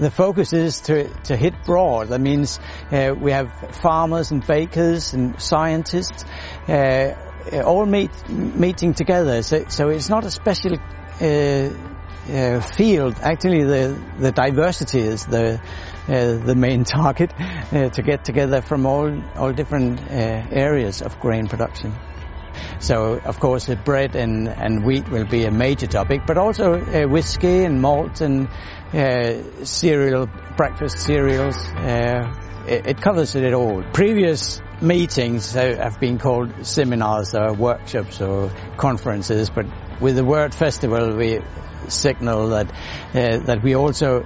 the focus is to, to hit broad. That means uh, we have farmers and bakers and scientists uh, all meet, meeting together. So, so it's not a special uh, uh, field. Actually, the, the diversity is the, uh, the main target uh, to get together from all, all different areas of grain production. So, of course, bread and, and wheat will be a major topic, but also uh, whiskey and malt and uh, cereal, breakfast cereals. Uh, it, it, covers it all. Previous meetings have been called seminars or workshops or conferences, but with the word festival, we signal that uh, that we also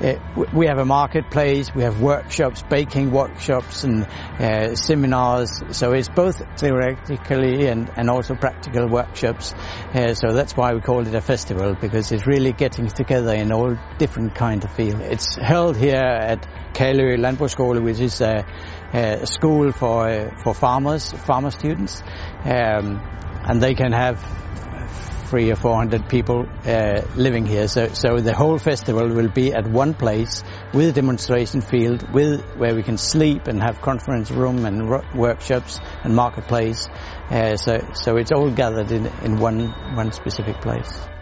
uh, we have a marketplace, we have workshops, baking workshops and uh, seminars, so it's both theoretically and, and also practical workshops. Uh, so that's why we call it a festival, because it's really getting together in all different kind of fields. It's held here at Kalø Landbrugsskole, which is a, a school for, for farmers, farmer students, um, and they can have three or four hundred people uh, living here. So, so the whole festival will be at one place with a demonstration field, with where we can sleep and have conference room and workshops and marketplace. Uh, so, so it's all gathered in, in one one specific place.